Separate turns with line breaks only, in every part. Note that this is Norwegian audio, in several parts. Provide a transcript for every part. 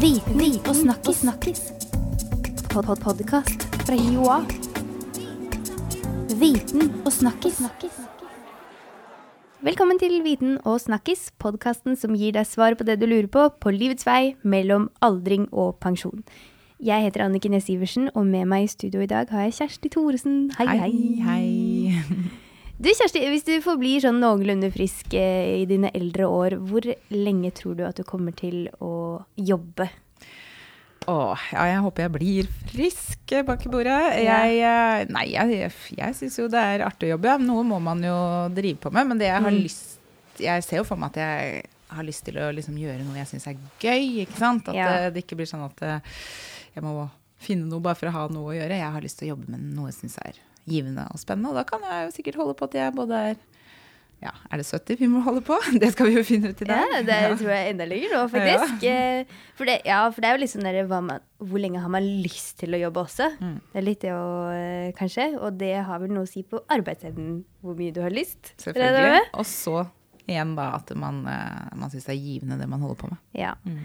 Viten og snakkis. snakkis. Pod -pod Podkast fra Joa. Viten og snakkis. Velkommen til Viten og snakkis, podkasten som gir deg svar på det du lurer på på livets vei mellom aldring og pensjon. Jeg heter Anniken Næss Iversen, og med meg i studio i dag har jeg Kjersti Thoresen. Hei, hei.
Hei, hei.
Du Kjersti, hvis du forblir sånn noenlunde frisk eh, i dine eldre år, hvor lenge tror du at du kommer til å jobbe?
Åh, ja, jeg håper jeg blir frisk bak i bordet. Jeg, eh, nei, jeg, jeg syns jo det er artig å jobbe. Ja. Noe må man jo drive på med. Men det jeg har
Mm.
lyst Jeg ser jo for meg at jeg har lyst til å liksom gjøre noe jeg syns er gøy. Ikke sant? At
Ja.
det, det ikke blir sånn at eh, jeg må finne noe bare for å ha noe å gjøre. Jeg har lyst til å jobbe med noe jeg syns er givende og spennende. Og da kan jeg jo sikkert holde på til jeg både er ja, er det 70 vi må holde på? Det skal vi jo finne ut i dag.
Ja, det tror jeg enda lenger nå, faktisk. Ja. For, det, ja, for det er jo sånn der, man, hvor lenge har man lyst til å jobbe også?
Mm.
Det er litt det å, eh, kanskje, og det har vel noe å si på arbeidsevnen, hvor mye du har lyst.
Selvfølgelig. Og så igjen da at man, eh, man syns det er givende det man holder på med.
Ja.
Mm.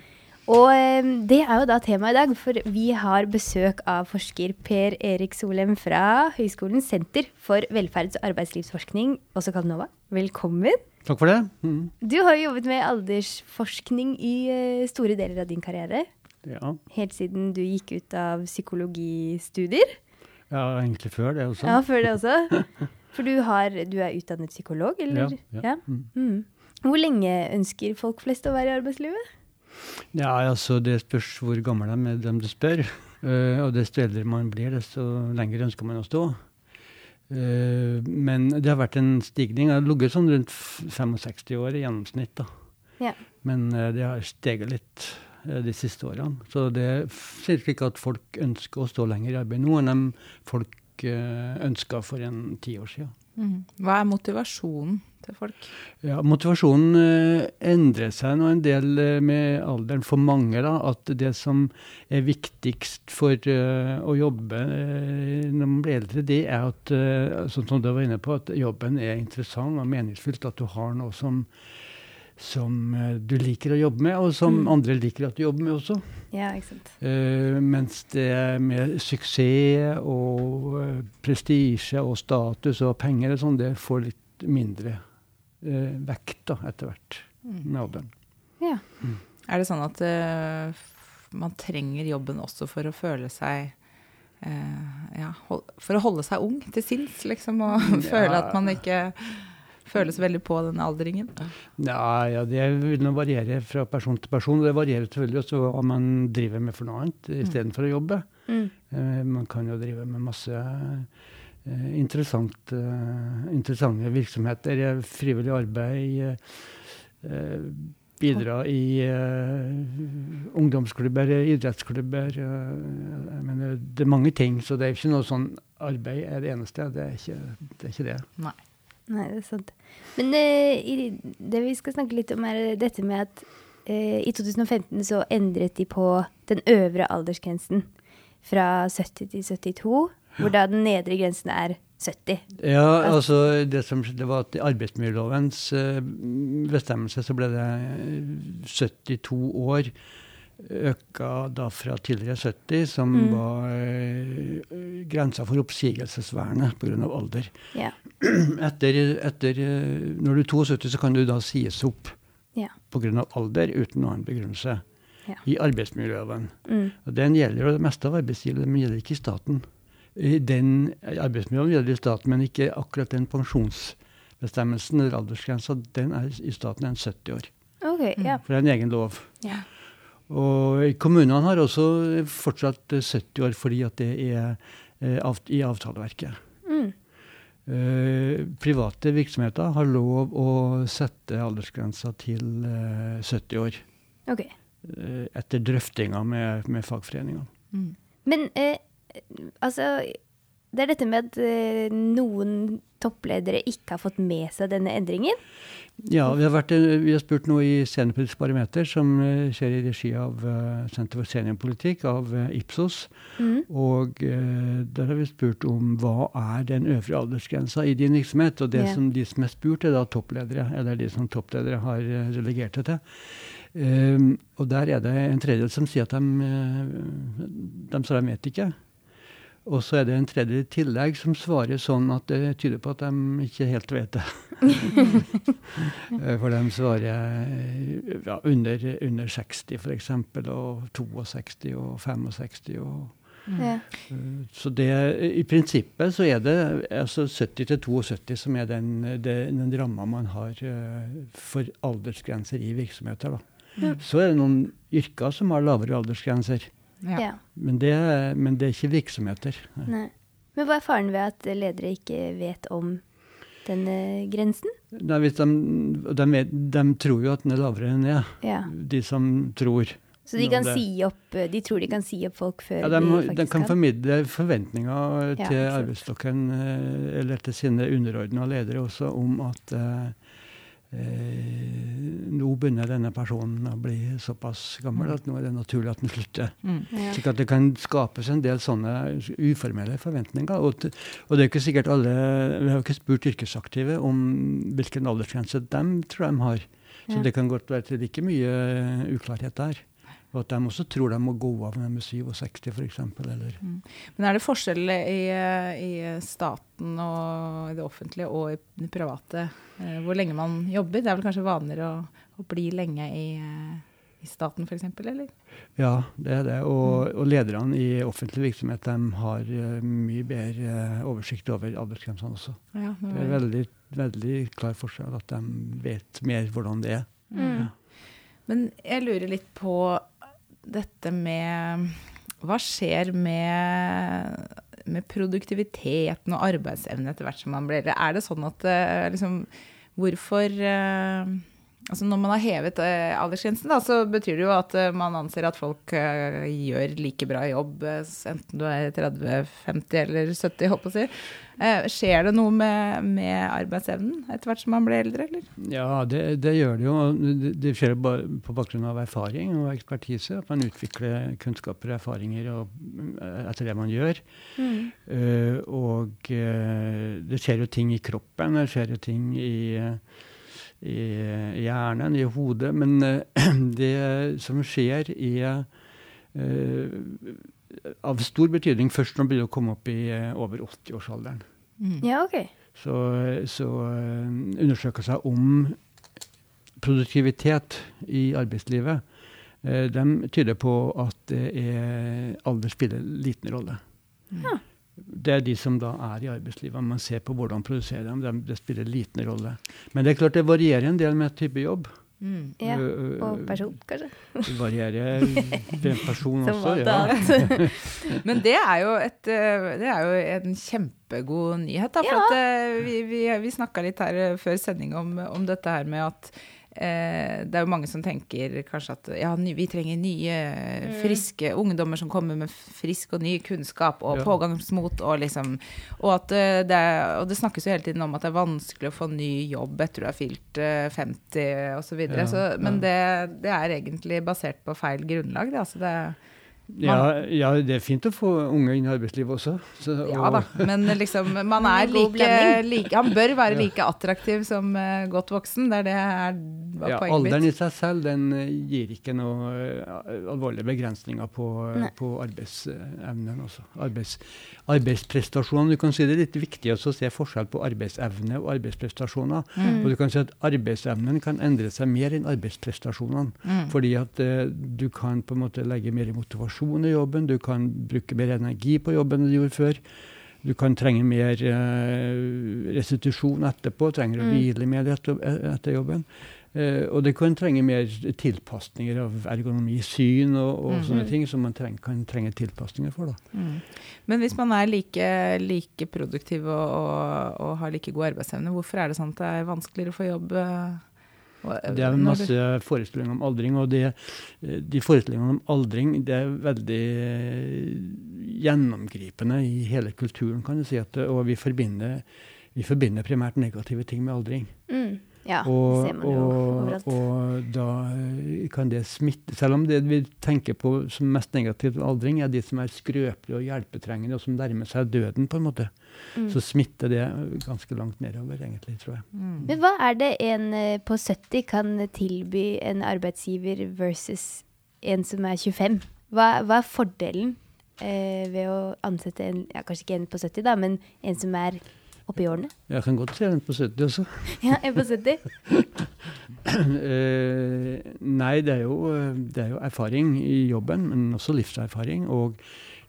Og eh, det er jo da temaet i dag, for vi har besøk av forsker Per Erik Solem fra Høgskolen senter for velferds- og arbeidslivsforskning, også kalt NOVA. Velkommen.
Takk for det. Mm.
Du har jo jobbet med aldersforskning i eh, store deler av din karriere.
Ja.
Helt siden du gikk ut av psykologistudier.
ja, egentlig før det også.
Ja, før det også. For du, har, du er utdannet psykolog, eller?
Ja, ja. ja.
Mm. Hvor lenge ønsker folk flest å være i arbeidslivet?
Ja, altså Det spørs hvor gammel de er, dem du spør. Uh, og desto eldre man blir, desto lenger ønsker man å stå. Uh, men det har vært en stigning. Det har ligget sånn rundt 65 år i gjennomsnitt. da.
Yeah.
Men uh, det har steget litt de siste årene. Så det er ikke at folk ønsker å stå lenger i arbeid nå enn de folk ønska for en ti år siden.
Hva er motivasjonen til folk?
Ja, Motivasjonen eh, endrer seg nå en del eh, med alderen for mange. da, At det som er viktigst for eh, å jobbe eh, når man blir eldre, det er at sånn som du var inne på, at jobben er interessant og meningsfylt. At du har noe som, som eh, du liker å jobbe med, og som
Mm.
andre liker at du jobber med også.
Ja, ikke sant.
Uh, mens det med suksess og uh, prestisje og status og penger og sånn, det får litt mindre uh, vekt da, etter hvert med alderen.
Ja.
Er det sånn at man trenger jobben også for å føle seg eh, ja, hold, For å holde seg ung til sinns, liksom, og føle at man ikke føles veldig på den aldringen?
Ja, ja, det vil nå variere fra person til person. Det varierer selvfølgelig også hva man driver med for noe annet istedenfor å jobbe.
Mm.
Uh, man kan jo drive med masse uh, interessant, uh, interessante virksomheter, frivillig arbeid, bidra i ungdomsklubber, idrettsklubber. jeg mener, det er mange ting, så det er ikke noe sånn arbeid er det eneste. Det er ikke det. Er ikke det.
Nei, det er sant. Men eh, i, det vi skal snakke litt om, er dette med at eh, i 2015 så endret de på den øvre aldersgrensen fra 70 til 72, hvor da den nedre grensen er 70.
Ja, altså det som skjedde var at i arbeidsmiljølovens eh, bestemmelse så ble det eh, 72 år øka da fra tidligere 70, som
Mm.
var eh, grensa for oppsigelsesvernet pga. alder.
Ja.
Etter, etter, eh, når du er 72, så kan du da sies opp
Ja.
pga. alder uten noen begrunnelse
Ja.
i arbeidsmiljøloven.
Mm.
Og Den gjelder jo det meste av arbeidslivet, den gjelder ikke i staten. I Den arbeidsmiljøloven gjelder i staten, men ikke akkurat den pensjonsbestemmelsen eller aldersgrensa. Den er i staten en 70 år.
Ok, ja.
For det er en egen lov.
Ja.
Og kommunene har også fortsatt eh, 70 år fordi at det er eh, i avtaleverket.
Mm.
Eh, private virksomheter har lov å sette aldersgrensa til eh, 70 år.
Okay.
eh, etter drøftinger med, med fagforeningene.
Mm.
Men eh, altså Det er dette med at eh, noen toppledere ikke har fått med seg denne endringen.
Ja, vi har, vært, vi har spurt noe i Seniorpolitisk barometer, som eh, skjer i regi av eh, Senter for seniorpolitikk, av eh, Ipsos.
Mm.
Og der har vi spurt om hva er den øvre aldersgrensa i din virksomhet. Og det
Ja.
som de som er spurt, er da toppledere, eller de som toppledere har relegert det til. Um, og der er det en tredjedel som sier at de, de de vet ikke. Og så er det en tredje i tillegg som svarer sånn at det tyder på at de ikke helt vet det. Eh, for de svarer ja, under, under 60 f.eks., og 62 og 65 og
Ja.
Eh, Så det, i prinsippet så er det altså 70 til 72 som er den, den, den ramma man har eh, for aldersgrenser i virksomheter. Da.
Ja.
Så er det noen yrker som har lavere aldersgrenser,
Ja.
ja.
men det, men det er ikke virksomheter.
Nei. Men hva er faren ved at ledere ikke vet om denne grensen?
Nei, hvis de, de, vet, de tror jo at den er lavere enn er,
Ja.
de som tror.
Så de kan
det-
si opp De tror de kan si opp folk før
Ja, de,
de faktisk kan?
de kan formidle forventninger
Ja,
til
ikke
arbeidsstokken, eh, eller til sine underordna ledere også, om at eh, eh, nå begynner denne personen å bli såpass gammel at nå er det naturlig at den slutter.
Mm.
Ja.
Slik at det kan skapes en del sånne uformelle forventninger. Og, t- og det er ikke sikkert alle Vi har jo ikke spurt yrkesaktive om hvilken aldersgrense de tror de har. Så
Ja.
det kan godt være til like mye uklarhet der. Og at de også tror de må gå av når de er 67 f.eks. Mm.
Men er det forskjell i, i staten og i det offentlige og i det private eh, hvor lenge man jobber? Det er vel kanskje vanligere å, å bli lenge i, eh, i staten f.eks., eller?
Ja, det er det. Og, og lederne i offentlig virksomhet de har eh, mye bedre eh, oversikt over aldersgrensene også.
Ja,
Det er veldig, veldig klar forskjell at de vet mer hvordan det er.
Mm.
Men jeg lurer litt på dette med Hva skjer med, med produktiviteten og arbeidsevnen etter hvert som man blir eldre? Er det sånn at eh, liksom Hvorfor eh, Altså når man har hevet eh, aldersgrensen, da, så betyr det jo at eh, man anser at folk eh, gjør like bra jobb, enten du er 30, 50 eller 70, holdt på å si. Eh, skjer det noe med, med arbeidsevnen etter hvert som man blir eldre, eller?
Ja, det, det gjør det jo. Det, skjer på bakgrunn av erfaring og ekspertise. At man utvikler kunnskaper og erfaringer og, etter det man gjør.
Mm.
Uh, og uh, det skjer jo ting i kroppen, det skjer jo ting i, eh, i, hjernen, i hodet. Men eh, det som skjer, er eh, av stor betydning først når man begynner å komme opp i eh, over 80-årsalderen.
Ja, OK.
Så, så undersøkelser om produktivitet i arbeidslivet eh, de tyder på at er, alder spiller liten rolle.
Ja.
Det er de som da er i arbeidslivet. Man ser på hvordan produserer dem, det spiller liten rolle. Men det er klart det varierer en del med type jobb.
Mm.
Ja.
Øh,
Og person, kanskje.
Det varierer ved person også. Ja.
Men det er jo, et, eh, det er jo en kjempegod nyhet. Da, for
Ja.
at, vi vi, vi snakka litt her før sending om, om dette her med at det er jo mange som tenker kanskje at ja, ny, vi trenger nye, friske ungdommer som kommer med frisk og ny kunnskap og
Ja.
pågangsmot. Og, liksom, og, at, eh, det er, og det snakkes jo hele tiden om at det er vanskelig å få ny jobb etter du har fylt eh, 50 osv.
Ja,
Så, men
ja.
det, det er egentlig basert på feil grunnlag. Det, altså det,
Ja, ja, det er fint å få unge inn i arbeidslivet også. Så,
Ja da, men liksom man er like, like Han bør være
Ja.
like attraktiv som uh, godt voksen. Det er det er var
Ja,
poenget
alderen
mitt.
i seg selv den eh, gir ikke noen uh, alvorlige begrensninger på,
uh,
på arbeidsevnen. Også. Arbeids, arbeidsprestasjonene. Du kan si Det er litt viktig å se forskjell på arbeidsevne og arbeidsprestasjoner.
Mm.
Og du kan si at Arbeidsevnen kan endre seg mer enn arbeidsprestasjonene.
Mm.
Fordi at eh, du kan på en måte legge mer motivasjon i jobben, du kan bruke mer energi på jobben enn du gjorde før. Du kan trenge mer eh, restitusjon etterpå, trenger å
Mm.
hvile mer etter, etter jobben. Eh, og det kan trenge mer tilpasninger av ergonomi, syn og, og
Mhm.
sånne ting som man treng, kan trenge tilpasninger for.
Mm. Men hvis man er like, like produktiv og, og, og har like god arbeidsevne, hvorfor er det sånn at det er vanskeligere å få jobb? eh,
Det er masse forestillinger om aldring, og det, eh, de forestillingene om aldring det er veldig eh, gjennomgripende i hele kulturen, kan du si. At, og vi forbinder, vi forbinder primært negative ting med aldring.
Mm. Ja,
og,
det ser man jo overalt.
Og, og da eh, kan det smitte. Selv om det vi tenker på som mest negativt ved aldring, er de som er skrøpelige og hjelpetrengende, og som nærmer seg døden, på en måte.
Mm.
Så smitter det ganske langt nedover, egentlig, tror jeg.
Mm.
Men hva er det en eh, på 70 kan tilby en arbeidsgiver versus en som er 25? Hva, hva er fordelen eh, ved å ansette en, ja, kanskje ikke en på 70, da, men en som er 25? oppi årene?
Jeg kan godt se en på 70 også.
ja, en på 70?
Eh, nei, det er, jo, det er, jo, erfaring i jobben, men også livserfaring. Og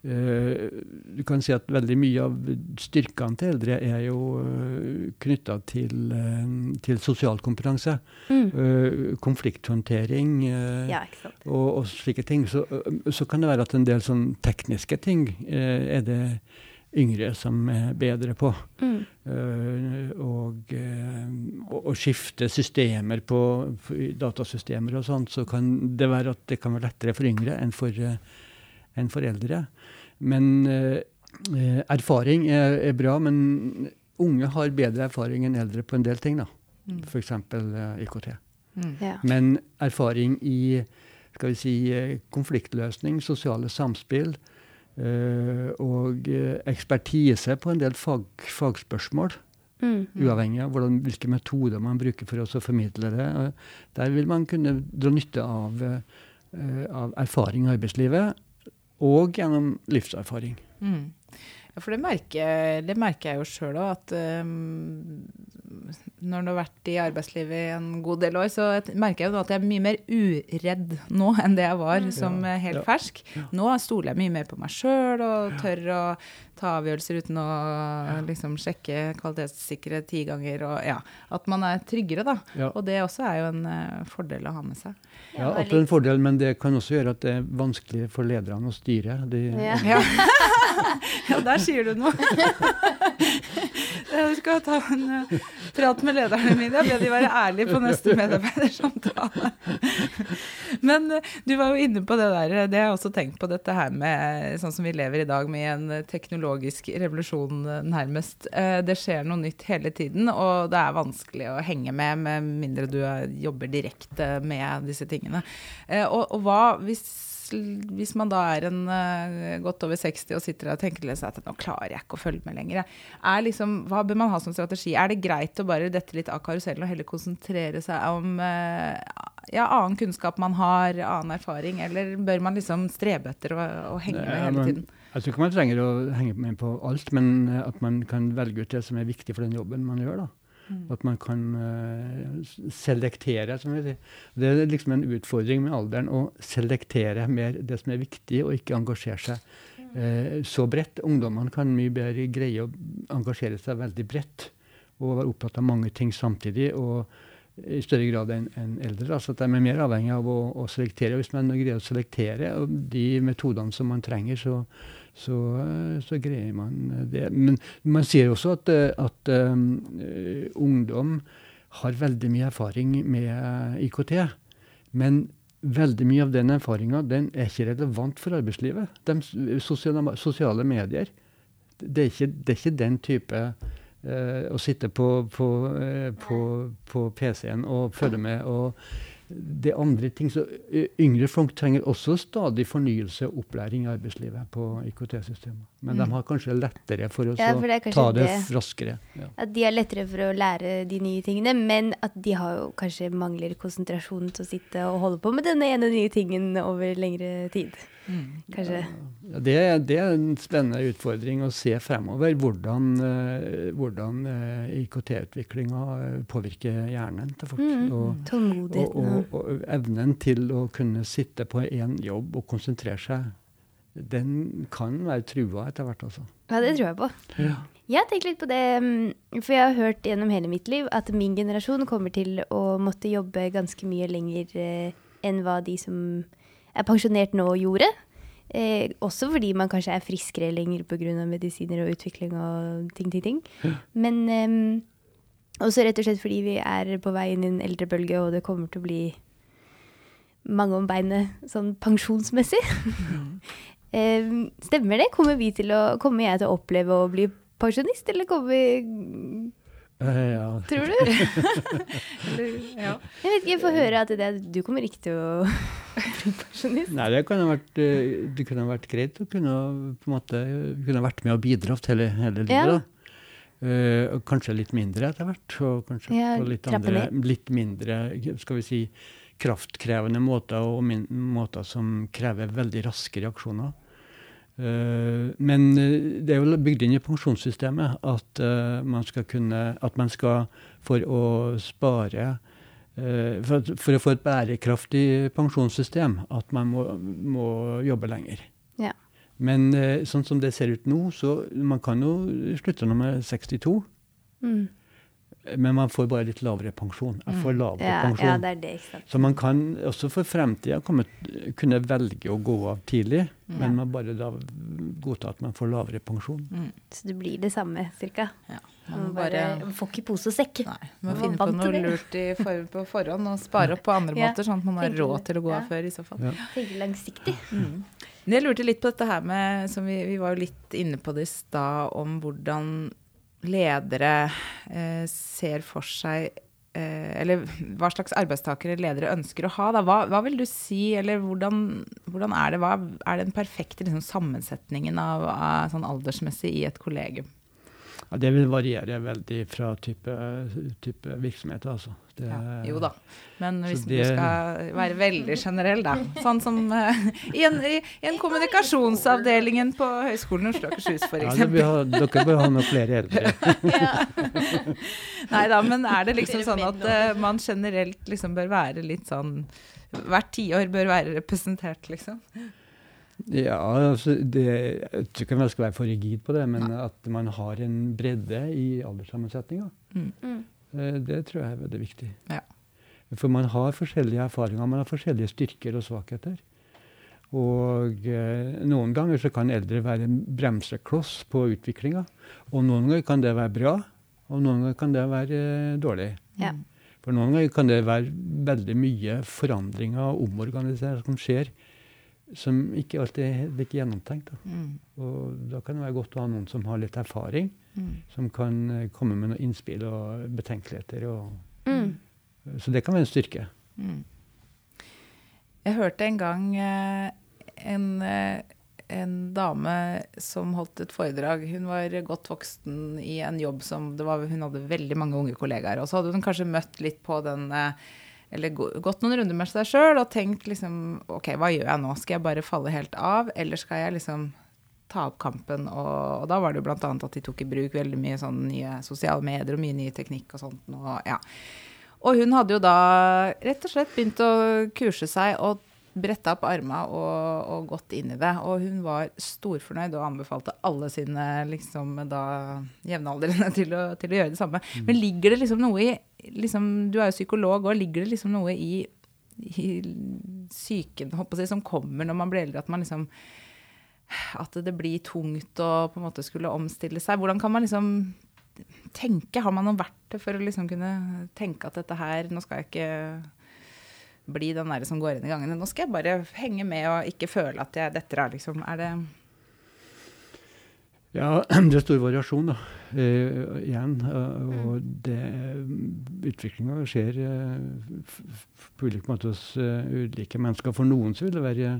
eh, du kan si at veldig mye av styrkene til eldre er jo eh, knytta til, eh, til, sosial kompetanse.
Mm.
Konflikthåndtering
ja,
og, og, slike ting. Så, så, kan det være at en del sånn tekniske ting er det yngre som er bedre på.
Mm.
Uh, og, å og, og skifte systemer på, datasystemer og sånt, så kan det være at det kan være lettere for yngre enn for, eh, enn for eldre. Men eh, eh, erfaring er, er bra, men unge har bedre erfaring enn eldre på en del ting. da.
Mm.
F.eks. Uh, IKT.
Mm.
Ja.
Men erfaring i skal vi si, eh, konfliktløsning, sosiale samspill eh, og eh, ekspertise på en del fag, fagspørsmål,
Mm.
uavhengig av hvordan, hvilke metoder man bruker for å formidle det. eh, Der vil man kunne dra nytte av, eh, av erfaring i arbeidslivet, og gjennom livserfaring.
Mm. Ja, for det merker, det merker jeg jo sjøl òg, at um, når du har vært i arbeidslivet i en god del år, så merker jeg jo at jeg er mye mer uredd nå enn det jeg var som eh, helt
ja.
fersk. Nå stoler jeg mye mer på meg sjøl og tør å ta avgjørelser uten å liksom sjekke kvalitetssikre ti ganger. Og ja, at man er tryggere, da.
Ja.
Og det også er jo en uh, fordel å ha med seg.
Ja,
det er
absolutt en fordel, men det kan også gjøre at det er vanskelig for lederne å styre. De,
Ja.
Ja. der sier du noe. Jeg skal ta en eh, prat med lederne mine. Jeg ber de være ærlige på neste medarbeidersamtale. Men eh, du var jo inne på det der. Det har jeg også tenkt på, dette her med sånn som vi lever i dag, med en teknologisk revolusjon eh, nærmest. Eh, Det skjer noe nytt hele tiden, og det er vanskelig å henge med med mindre du er- jobber direkte med disse tingene. Eh, Og, og hva hvis hvis man da er en uh, godt over 60 og sitter og tenker seg at nå klarer jeg ikke å følge med lenger, er liksom, hva bør man ha som strategi? Er det greit å bare dette litt av karusellen og heller konsentrere seg om uh, ja, annen kunnskap man har, annen erfaring, eller bør man liksom strebe etter å, å henge med
Ja,
hele tiden?
Jeg tror ikke man trenger å henge med på alt, men at man kan velge ut det som er viktig for den jobben man gjør. da. At man kan eh, selektere, som vi sier. Det er liksom en utfordring med alderen å selektere mer det som er viktig, og ikke engasjere seg eh, så bredt. Ungdommene kan mye bedre greie å engasjere seg veldig bredt og være opptatt av mange ting samtidig. og i større grad enn en eldre. Altså at de er mer avhengig av å, å selektere. Hvis man greier å selektere de metodene som man trenger, så, så, så greier man det. Men man sier også at, at um, ungdom har veldig mye erfaring med IKT. Men veldig mye av den erfaringa den er ikke relevant for arbeidslivet. De sosiale, sosiale medier, det er ikke, det er ikke den type å sitte på, på, eh, på, på PC-en og følge med. og det andre ting. Så yngre folk trenger også stadig fornyelse og opplæring i arbeidslivet på IKT-systemet. Men de
Mm.
har kanskje lettere for å
Ja, for det
ta det
det.
raskere. Ja.
At de har lettere for å lære de nye tingene, men at de har jo kanskje mangler konsentrasjon til å sitte og holde på med denne ene nye tingen over lengre tid. Kanskje.
Ja, det, er- det er en spennende utfordring å se fremover hvordan, eh, hvordan eh, IKT-utviklinga påvirker hjernen til folk.
Mm.
Og, og,
Tålmodigheten.
og, og evnen til å kunne sitte på én jobb og konsentrere seg, den kan være trua etter hvert, altså.
Ja, det tror jeg på.
Ja.
Jeg har tenkt litt på det, mm, for jeg har hørt gjennom hele mitt liv at min generasjon kommer til å måtte jobbe ganske mye lenger eh, enn hva de som er pensjonert nå, gjorde. Eh, også fordi man kanskje er friskere lenger pga. medisiner og utvikling og ting, ting, ting. Men eh, også rett og slett fordi vi er på vei inn i en eldrebølge, og det kommer til å bli mange om beinet sånn pensjonsmessig. Eh, stemmer det? Kommer, vi til å, kommer jeg til å oppleve å bli pensjonist, eller kommer vi
ja.
Tror du?
Eller, ja.
Jeg vet ikke, jeg får høre at det, du kommer ikke til å bli pensjonist.
Nei, det kunne vært, eh, det kunne vært greit å kunne, måte, kunne vært med og bidratt hele, hele livet.
Ja.
da. Eh, kanskje litt mindre etter hvert. Og kanskje
Ja,
på litt, andre, litt mindre skal vi si, kraftkrevende måter, og måter som krever veldig raske reaksjoner. Eh, men eh, det er jo bygd inn i pensjonssystemet at eh, man skal kunne At man skal, for å spare for, for å få et bærekraftig pensjonssystem, at man må, må jobbe lenger.
Ja.
Men sånn som det ser ut nå, så man kan jo slutte når man er 62,
Mm.
Men man får bare litt lavere pensjon. Jeg får lavere
Ja,
pensjon.
ja, det er det, ikke sant.
Så man kan også for fremtida kunne velge å gå av tidlig, men man bare da godta at man får lavere pensjon.
Mm.
Så det blir det samme, cirka.
ja.
Man
Man
bare
bare
får ikke pose og sekk.
Nei,
Man må
finne på noe
det.
lurt i for, på forhånd og spare opp på andre
Ja,
måter, sånn at man har råd til å gå
Ja.
av før i så fall.
Ja.
Tenke langsiktig.
Mm. Men jeg lurte litt på dette her med, som vi, vi var jo litt inne på det i stad, om hvordan ledere eh, ser for seg eh, Eller hva slags arbeidstakere ledere ønsker å ha. Hva, hva vil du si, eller hvordan, hvordan er det? Hva er den perfekte liksom, sammensetningen av, av sånn aldersmessig i et kollegium?
Ja, det vil variere veldig fra type, type virksomhet, altså. Det,
Ja, jo da. Men hvis
det,
du skal være veldig generell, da. Sånn som uh, i, en, i, i en kommunikasjonsavdelingen på Høgskolen i Oslo og Akershus,
Ja,
f.eks.
bør dere bør ha noen flere eldre.
Nei da, men er det liksom sånn at uh, man generelt liksom bør være litt sånn Hvert tiår bør være representert, liksom?
Ja, altså, det, jeg tror ikke man skal være for rigid på det, men at man har en bredde i alderssammensetninga,
Mm.
Eh, det tror jeg er veldig viktig.
Ja.
For man har forskjellige erfaringer, man har forskjellige styrker og svakheter. Og eh, noen ganger så kan eldre være en bremsekloss på utviklinga. Og noen ganger kan det være bra, og noen ganger kan det være eh, dårlig.
Ja.
For noen ganger kan det være veldig mye forandringer og omorganisering som skjer, som ikke alltid er like gjennomtenkt. Da.
Mm.
Og da kan det være godt å ha noen som har litt erfaring,
Mm.
som kan eh, komme med noen innspill og betenkeligheter. Og,
Mm.
så det kan være en styrke.
Mm. Jeg hørte en gang eh, en, eh, en dame som holdt et foredrag. Hun var godt voksen i en jobb som det var, Hun hadde veldig mange unge kollegaer. Og så hadde hun kanskje møtt litt på den Eller gått noen runder med seg sjøl og tenkt liksom OK, hva gjør jeg nå? Skal jeg bare falle helt av, eller skal jeg liksom ta opp kampen? Og, og da var det jo annet at de tok i bruk veldig mye sånn nye sosiale medier og mye ny teknikk og sånt. Og, ja. Og hun hadde jo da rett og slett begynt å kurse seg og bretta opp arma og, og gått inn i det. Og hun var storfornøyd og anbefalte alle sine liksom, da, jevnaldrende til å, til å gjøre det samme. Men ligger det liksom noe i liksom, Du er jo psykolog, og ligger det liksom noe i, i psyken jeg, som kommer når man blir eldre, at man liksom At det blir tungt å på en måte skulle omstille seg. Hvordan kan man liksom tenke? Har man noe verktøy for å liksom kunne tenke at dette her Nå skal jeg ikke bli den der som går inn i gangene. Nå skal jeg bare henge med og ikke føle at jeg detter av, liksom. Er det
Ja, det er stor variasjon, da. Eh, igjen. eh, og det Utviklinga skjer eh, på ulike måter hos uh, ulike mennesker. For noen så vil det være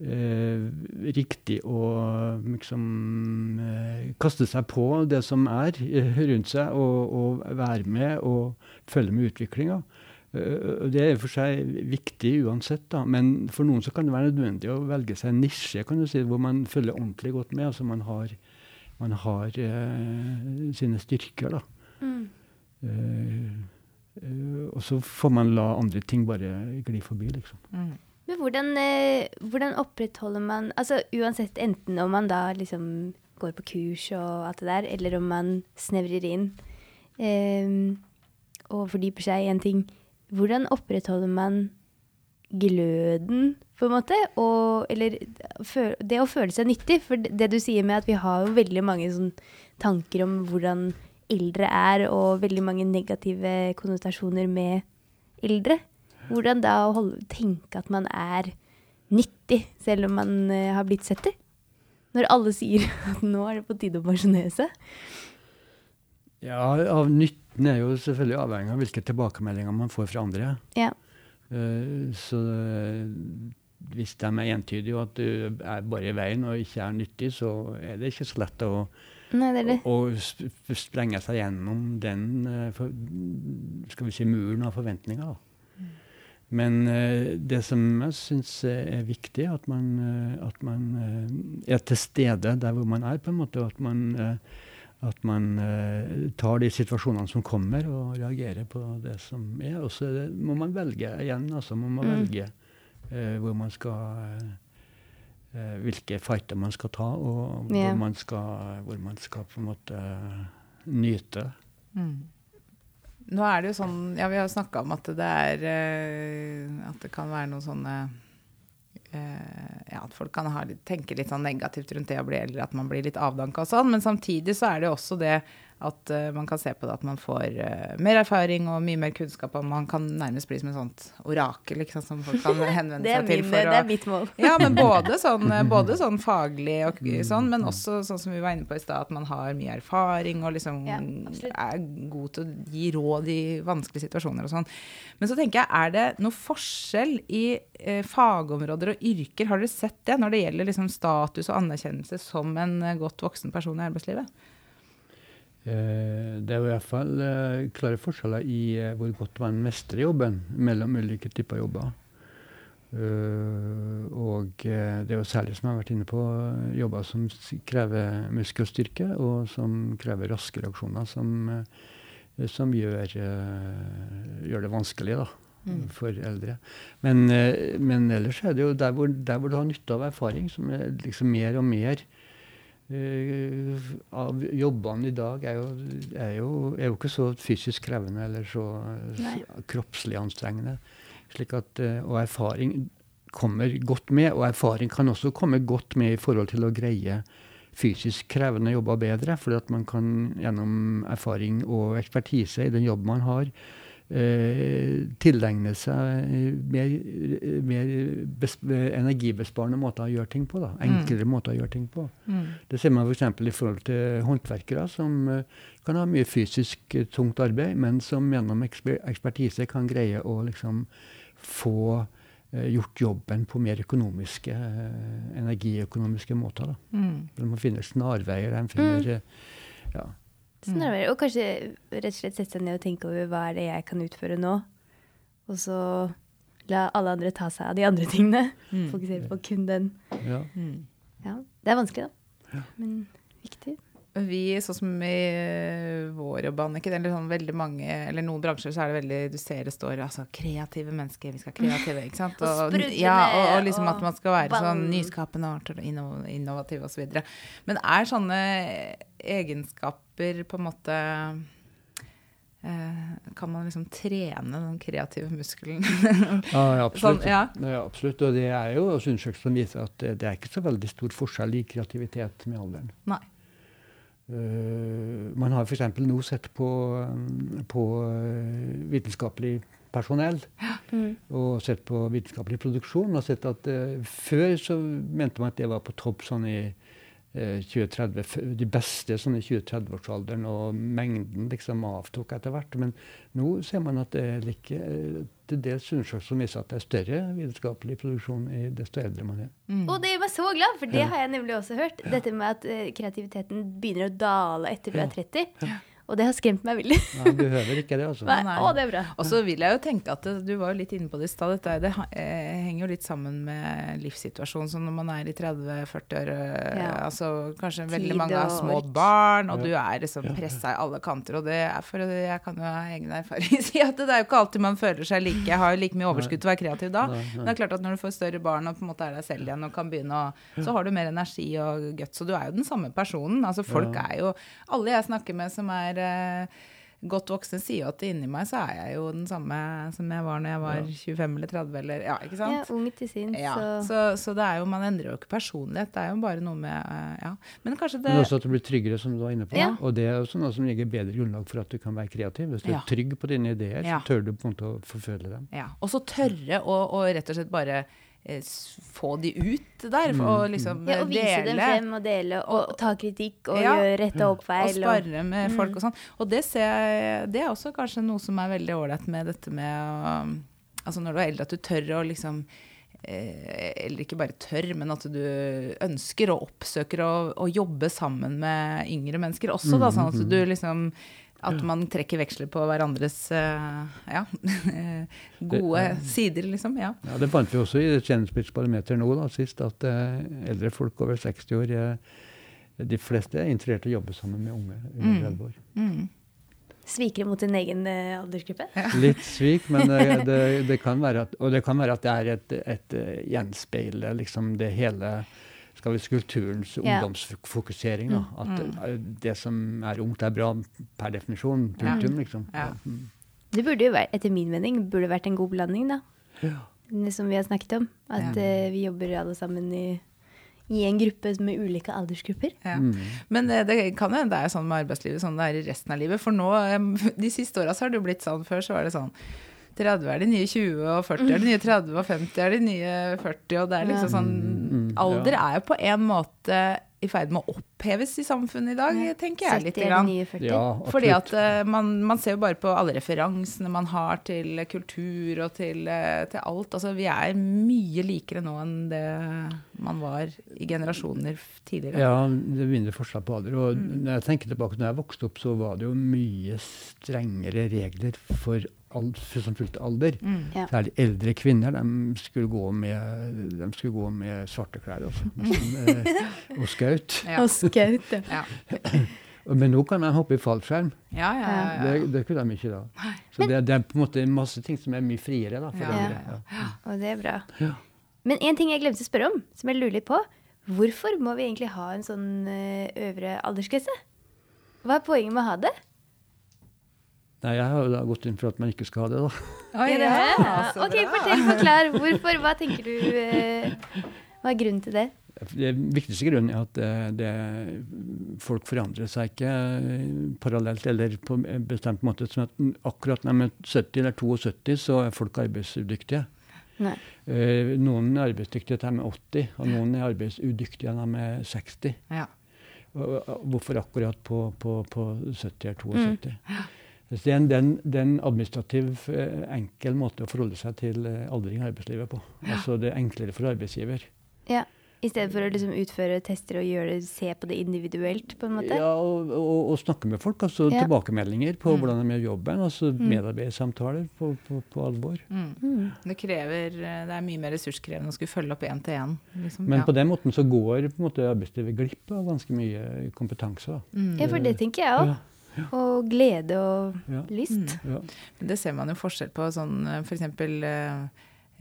riktig å liksom eh, kaste seg på det som er eh, rundt seg, og, og være med og følge med utviklinga. Eh, Det er for seg viktig uansett, da. men for noen så kan det være nødvendig å velge seg en nisje kan du si, hvor man følger ordentlig godt med. altså Man har, man har eh, sine styrker. da.
Mm.
Eh, eh, og så får man la andre ting bare gli forbi, liksom.
mm.
Men hvordan, eh, hvordan opprettholder man Altså uansett, enten om man da liksom går på kurs og alt det der, eller om man snevrer inn eh, og fordyper seg i en ting, hvordan opprettholder man gløden, på en måte? Og, eller det å føle seg nyttig. For det du sier med at vi har jo veldig mange sånn tanker om hvordan eldre er, og veldig mange negative konnotasjoner med eldre. Hvordan da å holde, tenke at man er nyttig, selv om man eh, har blitt 70? Når alle sier at nå er det på tide å pensjonere seg.
Ja, av nytten er jo selvfølgelig avhengig av hvilke tilbakemeldinger man får fra andre.
Ja.
Uh, så eh, hvis de er entydige og at du er bare i veien og ikke er nyttig, så er det ikke så lett å,
Nei, det det.
å, å sprenge seg gjennom den skal vi si, muren av forventninger. Da. Men eh, det som jeg syns er viktig, at man, eh, at man eh, er til stede der hvor man er, på en måte. og At man, eh, at man eh, tar de situasjonene som kommer, og reagerer på det som er. Og så må man velge igjen. altså må man
Mm.
velge uh, hvor man skal eh, eh, Hvilke fighter man skal ta, og
hvor,
hvor, man skal, hvor man skal på en måte nyte.
Mm. Nå er det jo sånn, ja vi har snakka om at det er eh, At det kan være noen sånne eh, Ja, at folk kan ha tenke litt sånn negativt rundt det å bli eldre, at man blir litt avdanka og sånn. Men samtidig så er det jo også det at uh, man kan se på det at man får uh, mer erfaring og mye mer kunnskap, og man kan nærmest bli som et sånt orakel liksom, som folk kan henvende seg til
For
for
det er mitt mål.
ja, men både sånn, både sånn faglig og sånn, men også sånn som vi var inne på i stad, at man har mye erfaring og liksom
Ja,
er god til å gi råd i vanskelige situasjoner og sånn. Men så tenker jeg, er det noe forskjell i eh, fagområder og yrker? Har dere sett det når det gjelder liksom status og anerkjennelse som en eh, godt voksen person i arbeidslivet?
Eh, det er i hvert fall eh, klare forskjeller i eh, hvor godt man mestrer jobben mellom ulike typer jobber. Og det er jo særlig, som jeg har vært inne på, jobber som krever muskelstyrke, og som krever raske reaksjoner, som, som gjør, gjør det vanskelig da,
Mm.
for eldre. Men, men ellers er det jo der hvor, der hvor du har nytte av erfaring, som er liksom mer og mer av jobbene i dag er jo, er, jo, er jo ikke så fysisk krevende eller så
så
kroppslig anstrengende. Slik at, eh, og erfaring kommer godt med, og erfaring kan også komme godt med i forhold til å greie fysisk krevende jobber bedre, fordi at man kan gjennom erfaring og ekspertise i den jobben man har, eh, tilegne seg mer, mer bes, energibesparende måter å gjøre ting på. Da. Enklere måter å gjøre ting på. Det ser man f.eks. i forhold til håndverkere, som eh, kan ha mye fysisk eh, tungt arbeid, men som gjennom eksper ekspertise kan greie å liksom få eh, gjort jobben på mer økonomiske, eh, energiøkonomiske måter. Da.
Mm.
De må finne snarveier. De finner eh, ja.
Sånn er det. Og kanskje rett og slett sette seg ned og tenke over hva er det jeg kan utføre nå. Og så la alle andre ta seg av de andre tingene.
Mm.
Fokusere på kun den.
Ja.
Mm.
Ja, det er vanskelig, da. Men viktig.
Vi, sånn som i eh, vår jobb, Anniken, eller sånn veldig mange, eller noen bransjer, så er det veldig Du ser det står altså kreative mennesker, vi skal være kreative, ikke sant?
Og sprudlende,
ja, og, og liksom at man skal være
og
sånn nyskapende og inno- innovativ osv. Men er sånne egenskaper på en måte eh, Kan man liksom trene den kreative muskelen?
Ja, ja, absolutt.
Sånn, ja.
Ja, absolutt. Og det er jo også undersøkelser som viser at det, det er ikke så veldig stor forskjell i kreativitet med alderen.
Nei.
Uh, man har f.eks. nå sett på, um, på uh, vitenskapelig personell
Mm.
og sett på vitenskapelig produksjon og sett at uh, før så mente man at det var på topp sånn i uh, 2030, de beste sånn i 20-30-årsalderen, og mengden liksom avtok etter hvert. Men nå ser man at det er like, uh, til dels undersøkelser som viser at det er større vitenskapelig produksjon i desto eldre man er.
Mm.
Og det gjør meg så glad, for det
Ja.
har jeg nemlig også hørt. Dette med at eh, kreativiteten begynner å dale etter du
Ja.
er 30. Og det har skremt meg veldig.
Nei, behøver ikke det, altså.
Nei,
nei.
å, det er bra.
Og så vil jeg jo tenke at du var jo litt inne på det i stad. Dette det eh, henger jo litt sammen med livssituasjonen. Så når man er i 30-40 år, eh,
Ja.
altså kanskje veldig mange har små barn, og
Ja.
du er liksom pressa i alle kanter. Og det er for jeg kan jo av egen erfaring si at det er jo ikke alltid man føler seg like jeg har jo like mye overskudd til å være kreativ da.
Nei, nei.
Men det er klart at når du får større barn og på en måte er deg selv igjen og kan begynne å Så har du mer energi og guts, og du er jo den samme personen. Altså folk
Ja.
er jo Alle jeg snakker med som er eh, godt voksne, sier at inni meg så er jeg jo den samme som jeg var når jeg var 25 eller 30 eller Ja, ikke sant?
Ja, ung til sinns.
Ja,
så
så, det er jo, man endrer jo ikke personlighet, det er jo bare noe med eh, Ja. Men kanskje det
Men også at du blir tryggere, som du var inne på.
Ja.
Og det er også noe som gir bedre grunnlag for at du kan være kreativ. Hvis du
Ja.
er trygg på dine ideer, så tør du på en måte å forfølge dem.
Ja. Og så tørre å, rett og slett bare få de ut der,
Mm,
og liksom
Ja,
eh,
og vise dem frem og dele og ta kritikk og
Ja.
gjøre rette opp
Og
feil. og-
spare med folk og sånn. Og det ser jeg Det er også kanskje noe som er veldig ålreit med dette med å Altså når du er eldre, at du tør å liksom eh, Eller ikke bare tør, men at du ønsker og oppsøker å, å jobbe sammen med yngre mennesker også, da. Sånn at du liksom At man trekker veksler på hverandres eh, ja, gode sider, liksom. Ja.
Ja, Det fant vi også i Tjenestepliktsbarometeret nå da, sist, at eh, eldre folk over 60 år eh, De fleste er interessert i å jobbe sammen med unge under
Mm.
30 år.
Mm.
Sviker de mot din egen uh, aldersgruppe?
Litt svik, men det, det, det kan være at, og det kan være at det er et, et uh, gjenspeil liksom det hele skal vi si, kulturens
Ja.
ungdomsfokusering. Da. At mm. det som er ungt, er bra per definisjon. Punktum, liksom.
Ja.
Mm.
Det burde jo være, etter min mening, burde vært en god blanding, da.
Ja.
Som vi har snakket om. At
Ja.
uh, vi jobber alle sammen i, i en gruppe med ulike aldersgrupper.
Ja.
Mm.
Men eh, det kan jo hende det er sånn med arbeidslivet, sånn det er i resten av livet. For nå, eh, de siste åra så har det jo blitt sånn. Før så var det sånn 30 er de nye 20, og 40 er de nye 30, og 50 er de nye 40. Og det er liksom sånn
Mm, mm,
Alder
ja.
er jo på en måte i ferd med å oppheves i samfunnet i dag, tenker jeg litt. Grann.
Ja,
Fordi at eh, man, man ser jo bare på alle referansene man har til kultur og til, eh, til alt. Altså vi er mye likere nå enn det man var i generasjoner tidligere.
Ja, det er mindre forskjell på alder. Og
Mm.
når jeg tenker tilbake når jeg vokste opp, så var det jo mye strengere regler for som fulgte alder.
Mm.
Ja.
Særlig eldre kvinner. De skulle gå med, de skulle gå med svarte klær også, nesten, eh, og skaut.
Ja.
Og skaut, ja.
Men nå kan de hoppe i fallskjerm.
Ja, ja, ja, ja.
Det, det kunne de ikke da. Så det, det er på en måte masse ting som er mye friere. da. For
Ja.
eldre. Ja.
Og det er bra.
Ja.
Men en ting jeg glemte å spørre om, som jeg lurer litt på. Hvorfor må vi egentlig ha en sånn eh, øvre aldersgrense? Hva er poenget med å ha det?
Nei, jeg har jo da gått inn for at man ikke skal ha det, da.
Oi,
Er
ja,
ok, fortell, forklar. Hvorfor? Hva tenker du eh, Hva er grunnen til det?
Det viktigste grunnen er at det, det, folk forandrer seg ikke eh, parallelt eller på en bestemt måte. Sånn at akkurat når de er 70 eller 72, så er folk arbeidsudyktige.
Nei.
Eh, noen er arbeidsdyktige til de er 80, og noen er arbeidsudyktige når de er 60.
Ja.
Hvorfor akkurat på, på, på 70 eller 72? Så det er en, det er en, det er administrativ eh, enkel måte å forholde seg til eh, aldring i arbeidslivet på. Altså Det er enklere for arbeidsgiver.
Ja. I stedet for å liksom utføre tester og gjøre det, se på det individuelt, på en måte?
Ja, og, og, og snakke med folk. altså
Ja.
Tilbakemeldinger på
Mm.
hvordan de gjør jobben. altså Medarbeidersamtaler på, på, på alvor.
Mm.
Mm.
Det krever eh, Det er mye mer ressurskrevende å skulle følge opp én til én. Liksom.
Men
ja.
på den måten så går på en måte arbeidslivet glipp av ganske mye kompetanse. da.
Mm.
Ja, for det tenker jeg òg. Og glede og
ja,
lyst.
Mm.
ja.
Men det ser man jo forskjell på sånn f.eks. Uh,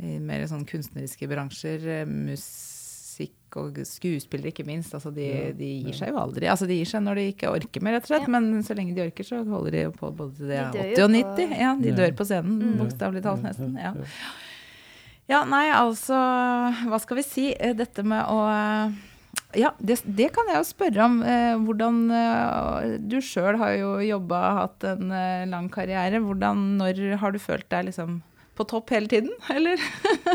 i mer sånn kunstneriske bransjer. eh, musikk og skuespillere, ikke minst. Altså de,
Ja,
de gir
ja.
seg jo aldri. Altså de gir seg når de ikke orker mer, rett og slett.
Ja.
Men så lenge de orker, så holder de jo på både til de er 80 og
jo på-
90. Ja, de
Ja.
dør på scenen,
Mm.
bokstavelig talt nesten. Ja. nei, altså Hva skal vi si? Eh, Dette med å eh, Ja, det, det kan jeg jo spørre om. Eh, hvordan eh, Du sjøl har jo jobba, hatt en eh, lang karriere. Hvordan, når har du følt deg liksom på topp hele tiden, eller?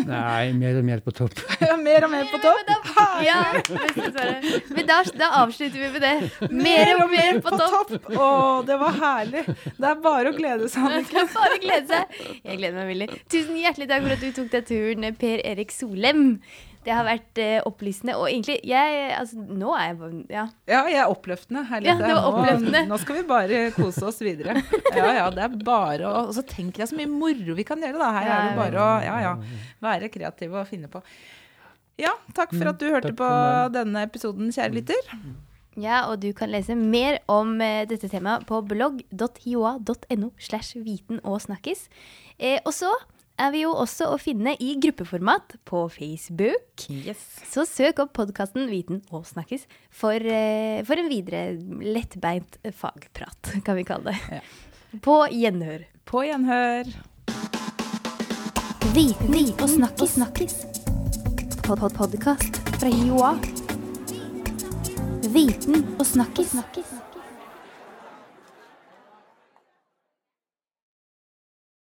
Nei, mer og mer på topp.
mer og mer på topp?
Ja. Men da, da avslutter vi med det. Mer og mer på topp.
Å, det var herlig. Det er bare å glede seg.
Anniken. Bare glede seg. Jeg gleder meg veldig. Tusen hjertelig takk for at du tok deg turen, Per Erik Solem. Det har vært eh, opplysende. Og egentlig, jeg Altså, nå er jeg bare Ja.
Ja, jeg er oppløftende.
Ja, det var oppløftende.
Nå, nå skal vi bare kose oss videre. Ja, ja, det er bare å Og så tenker jeg så mye moro vi kan gjøre, da. Her
Ja,
er det bare å ja, ja, være kreativ og finne på. Ja, takk for at du hørte på denne episoden, kjære lytter.
Ja, og du kan lese mer om eh, dette temaet på blogg.hioa.no slash viten og snakkis. Eh, og så er vi jo også å finne i gruppeformat på Facebook.
Yes.
Så søk opp podkasten Viten og snakkis for, eh, for en videre lettbeint fagprat, kan vi kalle det. På gjenhør.
På gjenhør.
Viten og snakkis. Pod Podkast fra Joa. Viten og snakkis.